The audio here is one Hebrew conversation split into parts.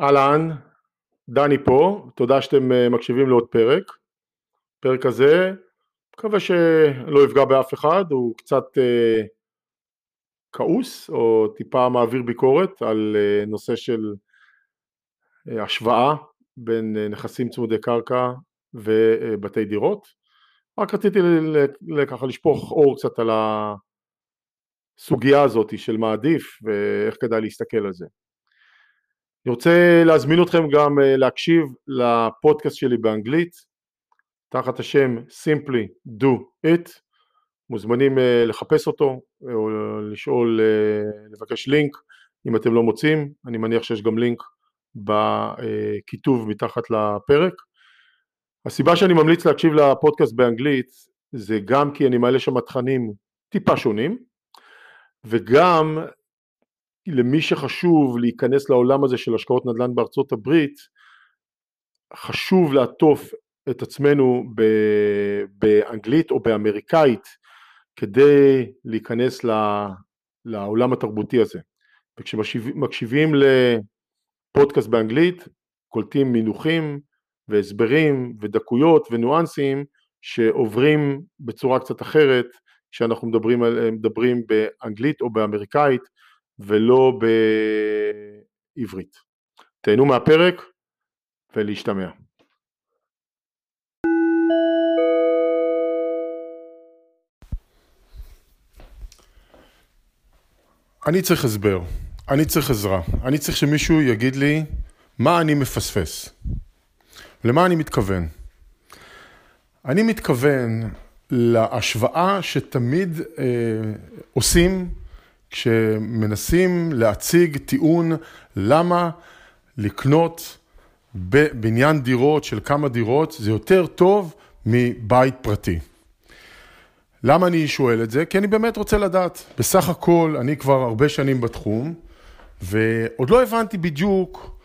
אהלן, דני פה, תודה שאתם אה, מקשיבים לעוד פרק. פרק הזה, מקווה שלא יפגע באף אחד, הוא קצת אה, כעוס או טיפה מעביר ביקורת על אה, נושא של אה, השוואה בין אה, נכסים צמודי קרקע ובתי דירות. רק רציתי ככה לשפוך אור קצת על הסוגיה הזאת של מה עדיף ואיך כדאי להסתכל על זה. אני רוצה להזמין אתכם גם אה, להקשיב לפודקאסט שלי באנגלית. תחת השם Simply Do It. מוזמנים אה, לחפש אותו או לשאול, אה, לבקש לינק אם אתם לא מוצאים, אני מניח שיש גם לינק בכיתוב מתחת לפרק. הסיבה שאני ממליץ להקשיב לפודקאסט באנגלית זה גם כי אני מעלה שם תכנים טיפה שונים וגם למי שחשוב להיכנס לעולם הזה של השקעות נדל"ן בארצות הברית, חשוב לעטוף את עצמנו באנגלית או באמריקאית כדי להיכנס לעולם התרבותי הזה. וכשמקשיבים לפודקאסט באנגלית, קולטים מינוחים והסברים ודקויות וניואנסים שעוברים בצורה קצת אחרת כשאנחנו מדברים, מדברים באנגלית או באמריקאית ולא בעברית. תהנו מהפרק ולהשתמע. אני צריך הסבר, אני צריך עזרה, אני צריך שמישהו יגיד לי מה אני מפספס. למה אני מתכוון? אני מתכוון להשוואה שתמיד אה, עושים כשמנסים להציג טיעון למה לקנות בבניין דירות של כמה דירות זה יותר טוב מבית פרטי. למה אני שואל את זה? כי אני באמת רוצה לדעת. בסך הכל, אני כבר הרבה שנים בתחום, ועוד לא הבנתי בדיוק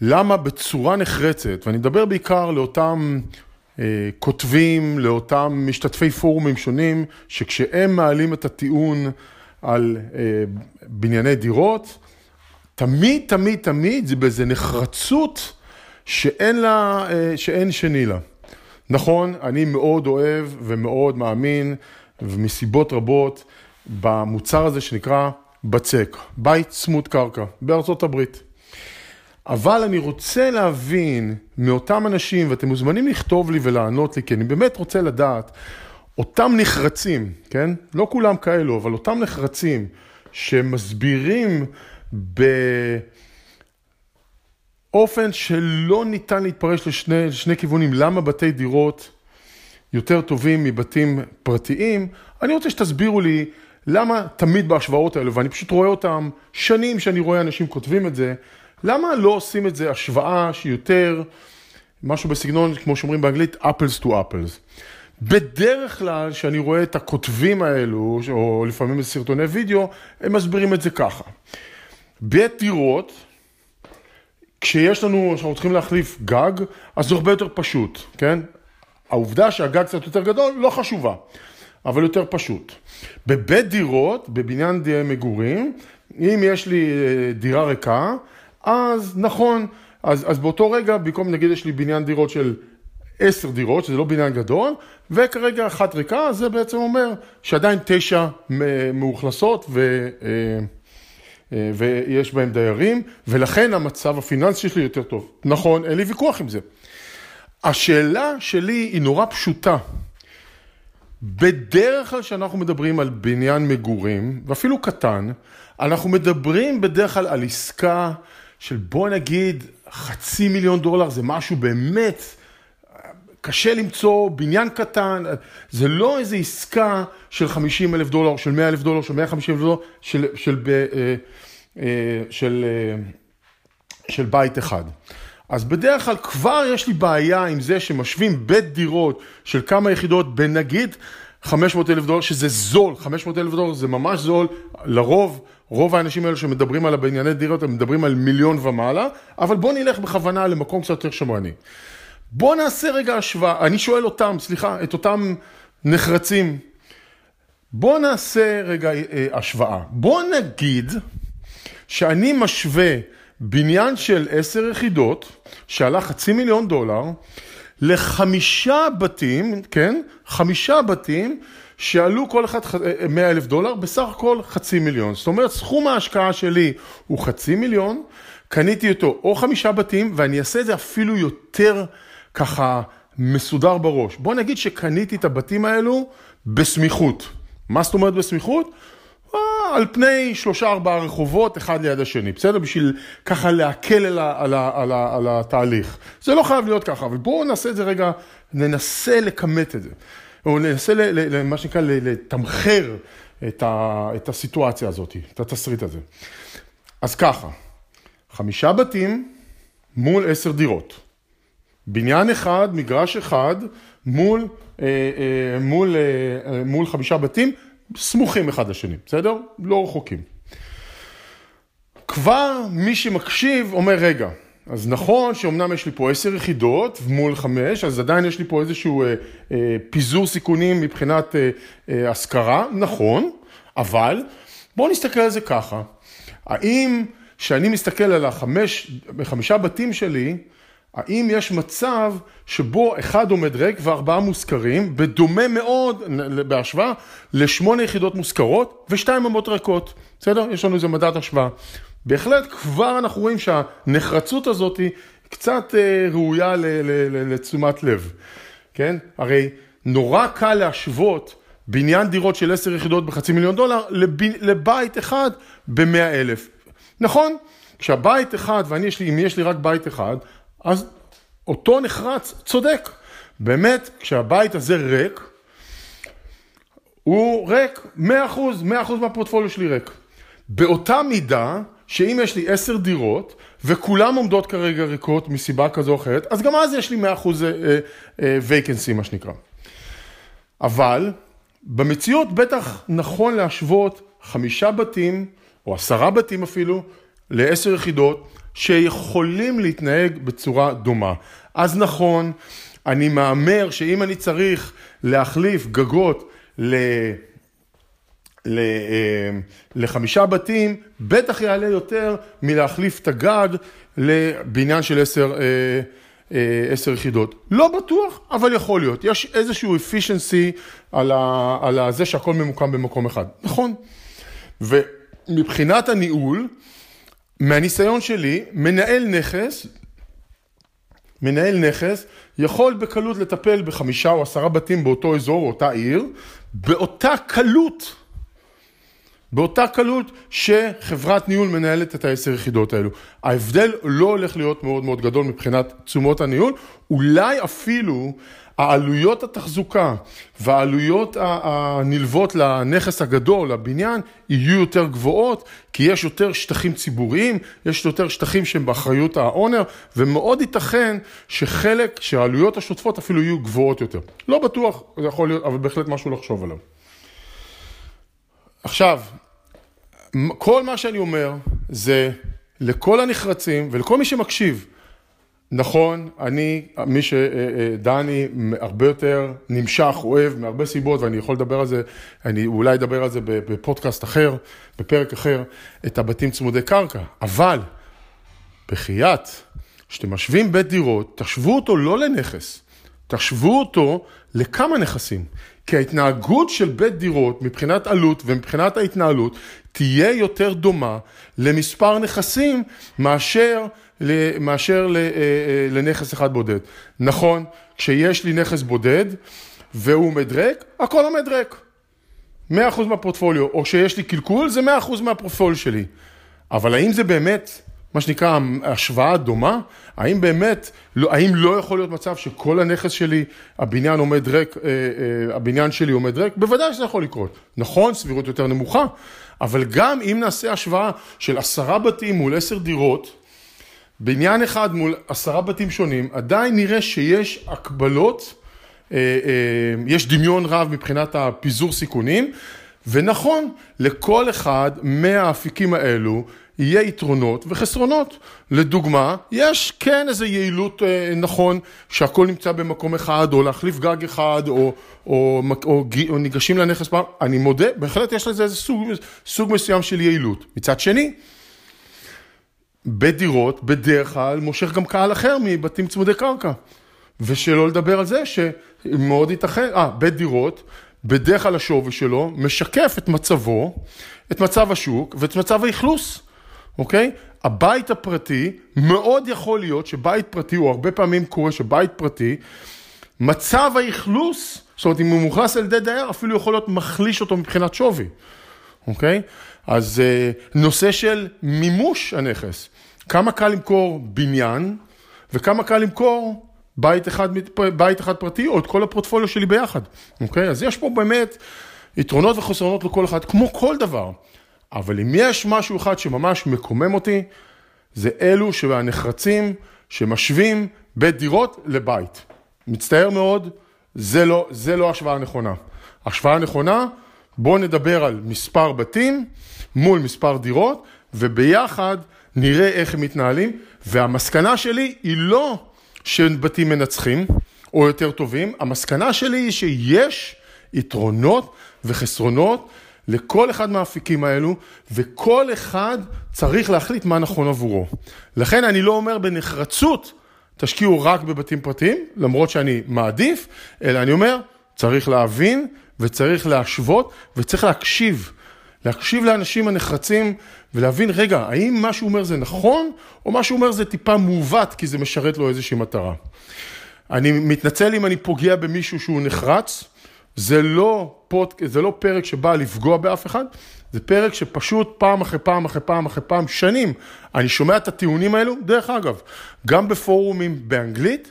למה בצורה נחרצת, ואני מדבר בעיקר לאותם כותבים לאותם משתתפי פורומים שונים, שכשהם מעלים את הטיעון על אה, בנייני דירות, תמיד, תמיד, תמיד זה באיזה נחרצות שאין לה, אה, שאין שני לה. נכון, אני מאוד אוהב ומאוד מאמין, ומסיבות רבות, במוצר הזה שנקרא בצק, בית צמוד קרקע, בארצות הברית. אבל אני רוצה להבין מאותם אנשים, ואתם מוזמנים לכתוב לי ולענות לי, כי אני באמת רוצה לדעת, אותם נחרצים, כן? לא כולם כאלו, אבל אותם נחרצים, שמסבירים באופן שלא ניתן להתפרש לשני, לשני כיוונים, למה בתי דירות יותר טובים מבתים פרטיים, אני רוצה שתסבירו לי למה תמיד בהשוואות האלו, ואני פשוט רואה אותם שנים שאני רואה אנשים כותבים את זה, למה לא עושים את זה השוואה שהיא יותר, משהו בסגנון, כמו שאומרים באנגלית, apples to apples. בדרך כלל, כשאני רואה את הכותבים האלו, או לפעמים בסרטוני וידאו, הם מסבירים את זה ככה. בית דירות, כשיש לנו, כשאנחנו צריכים להחליף גג, אז זה הרבה יותר פשוט, כן? העובדה שהגג קצת יותר גדול לא חשובה, אבל יותר פשוט. בבית דירות, בבניין מגורים, אם יש לי אה, דירה ריקה, אז נכון, אז, אז באותו רגע, במקום נגיד יש לי בניין דירות של עשר דירות, שזה לא בניין גדול, וכרגע אחת ריקה, זה בעצם אומר שעדיין תשע מאוכלסות ו, אה, אה, ויש בהם דיירים, ולכן המצב הפיננסי שלי יותר טוב. נכון, אין לי ויכוח עם זה. השאלה שלי היא נורא פשוטה. בדרך כלל כשאנחנו מדברים על בניין מגורים, ואפילו קטן, אנחנו מדברים בדרך כלל על עסקה של בוא נגיד חצי מיליון דולר זה משהו באמת קשה למצוא בניין קטן, זה לא איזה עסקה של 50 אלף דולר, של 100 אלף דולר, של 150 אלף דולר, של, של, של, אה, אה, של, אה, של בית אחד. אז בדרך כלל כבר יש לי בעיה עם זה שמשווים בית דירות של כמה יחידות בנגיד 500 אלף דולר, שזה זול, 500 אלף דולר זה ממש זול, לרוב רוב האנשים האלה שמדברים על הבנייני דירות, הם מדברים על מיליון ומעלה, אבל בוא נלך בכוונה למקום קצת יותר שמרני. בוא נעשה רגע השוואה, אני שואל אותם, סליחה, את אותם נחרצים, בוא נעשה רגע אה, השוואה. בוא נגיד שאני משווה בניין של עשר יחידות, שעלה חצי מיליון דולר, לחמישה בתים, כן? חמישה בתים שעלו כל אחד 100 אלף דולר, בסך הכל חצי מיליון. זאת אומרת, סכום ההשקעה שלי הוא חצי מיליון, קניתי אותו או חמישה בתים, ואני אעשה את זה אפילו יותר ככה מסודר בראש. בוא נגיד שקניתי את הבתים האלו בסמיכות. מה זאת אומרת בסמיכות? אה, על פני שלושה ארבעה רחובות, אחד ליד השני, בסדר? בשביל ככה להקל על, ה, על, ה, על, ה, על התהליך. זה לא חייב להיות ככה, אבל בואו נעשה את זה רגע, ננסה לכמת את זה. או ננסה, ל, ל, מה שנקרא, לתמחר את, ה, את הסיטואציה הזאת, את התסריט הזה. אז ככה, חמישה בתים מול עשר דירות. בניין אחד, מגרש אחד, מול, אה, אה, מול, אה, מול חמישה בתים, סמוכים אחד לשני, בסדר? לא רחוקים. כבר מי שמקשיב אומר, רגע, אז נכון שאומנם יש לי פה עשר יחידות מול חמש, אז עדיין יש לי פה איזשהו אה, אה, פיזור סיכונים מבחינת אה, אה, השכרה, נכון, אבל בואו נסתכל על זה ככה, האם כשאני מסתכל על החמש, חמישה בתים שלי, האם יש מצב שבו אחד עומד ריק וארבעה מושכרים, בדומה מאוד, בהשוואה, לשמונה יחידות מושכרות ושתיים עמות ריקות, בסדר? יש לנו איזה מדד השוואה. בהחלט כבר אנחנו רואים שהנחרצות הזאת היא קצת אה, ראויה לתשומת לב, כן? הרי נורא קל להשוות בניין דירות של עשר יחידות בחצי מיליון דולר לב, לבית אחד במאה אלף. נכון? כשהבית אחד, ואני יש לי, אם יש לי רק בית אחד, אז אותו נחרץ צודק. באמת, כשהבית הזה ריק, הוא ריק, 100%, 100% מהפורטפוליו שלי ריק. באותה מידה, שאם יש לי עשר דירות, וכולם עומדות כרגע ריקות מסיבה כזו או אחרת, אז גם אז יש לי 100% vacancy, מה שנקרא. אבל, במציאות בטח נכון להשוות חמישה בתים, או עשרה בתים אפילו, לעשר יחידות, שיכולים להתנהג בצורה דומה. אז נכון, אני מהמר שאם אני צריך להחליף גגות ל... ל... אה, לחמישה בתים, בטח יעלה יותר מלהחליף את הגג לבניין של עשר, אה, אה, עשר יחידות. לא בטוח, אבל יכול להיות. יש איזשהו efficiency על, ה... על זה שהכל ממוקם במקום אחד. נכון. ומבחינת הניהול, מהניסיון שלי, מנהל נכס, מנהל נכס יכול בקלות לטפל בחמישה או עשרה בתים באותו אזור, אותה עיר, באותה קלות, באותה קלות שחברת ניהול מנהלת את העשר יחידות האלו. ההבדל לא הולך להיות מאוד מאוד גדול מבחינת תשומות הניהול, אולי אפילו העלויות התחזוקה והעלויות הנלוות לנכס הגדול, לבניין, יהיו יותר גבוהות, כי יש יותר שטחים ציבוריים, יש יותר שטחים שהם באחריות האונר, ומאוד ייתכן שחלק, שהעלויות השוטפות אפילו יהיו גבוהות יותר. לא בטוח, זה יכול להיות, אבל בהחלט משהו לחשוב עליו. עכשיו, כל מה שאני אומר זה לכל הנחרצים ולכל מי שמקשיב, נכון, אני, מי שדני הרבה יותר נמשך, אוהב, מהרבה סיבות, ואני יכול לדבר על זה, אני אולי אדבר על זה בפודקאסט אחר, בפרק אחר, את הבתים צמודי קרקע. אבל, בחייאת, כשאתם משווים בית דירות, תשוו אותו לא לנכס, תשוו אותו לכמה נכסים. כי ההתנהגות של בית דירות מבחינת עלות ומבחינת ההתנהלות תהיה יותר דומה למספר נכסים מאשר מאשר אה, אה, לנכס אחד בודד. נכון, כשיש לי נכס בודד והוא עומד ריק, הכל עומד ריק. 100% מהפורטפוליו, או כשיש לי קלקול, זה 100% מהפורטפוליו שלי. אבל האם זה באמת, מה שנקרא, השוואה דומה? האם באמת, לא, האם לא יכול להיות מצב שכל הנכס שלי, הבניין עומד ריק, אה, הבניין שלי עומד ריק? בוודאי שזה יכול לקרות. נכון, סבירות יותר נמוכה, אבל גם אם נעשה השוואה של עשרה בתים מול עשר דירות, בניין אחד מול עשרה בתים שונים, עדיין נראה שיש הקבלות, אה, אה, יש דמיון רב מבחינת הפיזור סיכונים, ונכון, לכל אחד מהאפיקים האלו יהיה יתרונות וחסרונות. לדוגמה, יש כן איזו יעילות אה, נכון שהכל נמצא במקום אחד, או להחליף גג אחד, או, או, או, או, ניגשים לנכס פעם, אני מודה, בהחלט יש לזה איזה סוג, סוג מסוים של יעילות. מצד שני, בדירות בדרך כלל מושך גם קהל אחר מבתים צמודי קרקע. ושלא לדבר על זה שמאוד ייתכן, אה, בית דירות, בדרך כלל השווי שלו משקף את מצבו, את מצב השוק ואת מצב האכלוס, אוקיי? הבית הפרטי, מאוד יכול להיות שבית פרטי, או הרבה פעמים קורה שבית פרטי, מצב האכלוס, זאת אומרת אם הוא מאוכלס על ידי דייר, אפילו יכול להיות מחליש אותו מבחינת שווי, אוקיי? אז אה, נושא של מימוש הנכס, כמה קל למכור בניין וכמה קל למכור בית אחד, בית אחד פרטי או את כל הפורטפוליו שלי ביחד, אוקיי? אז יש פה באמת יתרונות וחסרונות לכל אחד, כמו כל דבר. אבל אם יש משהו אחד שממש מקומם אותי, זה אלו שהנחרצים שמשווים בית דירות לבית. מצטער מאוד, זה לא, זה לא השוואה נכונה. השוואה נכונה, בואו נדבר על מספר בתים מול מספר דירות, וביחד נראה איך הם מתנהלים, והמסקנה שלי היא לא שבתים מנצחים או יותר טובים, המסקנה שלי היא שיש יתרונות וחסרונות לכל אחד מהאפיקים האלו, וכל אחד צריך להחליט מה נכון עבורו. לכן אני לא אומר בנחרצות, תשקיעו רק בבתים פרטיים, למרות שאני מעדיף, אלא אני אומר, צריך להבין וצריך להשוות וצריך להקשיב. להקשיב לאנשים הנחרצים ולהבין, רגע, האם מה שהוא אומר זה נכון, או מה שהוא אומר זה טיפה מעוות, כי זה משרת לו איזושהי מטרה. אני מתנצל אם אני פוגע במישהו שהוא נחרץ, זה לא, פוד, זה לא פרק שבא לפגוע באף אחד, זה פרק שפשוט פעם אחרי פעם אחרי פעם אחרי פעם, שנים, אני שומע את הטיעונים האלו, דרך אגב, גם בפורומים באנגלית,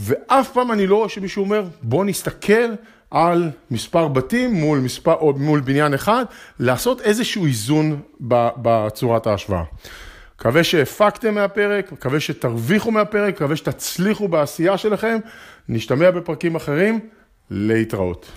ואף פעם אני לא רואה שמישהו אומר, בוא נסתכל על מספר בתים מול, מספר, או מול בניין אחד, לעשות איזשהו איזון בצורת ההשוואה. מקווה שהפקתם מהפרק, מקווה שתרוויחו מהפרק, מקווה שתצליחו בעשייה שלכם, נשתמע בפרקים אחרים, להתראות.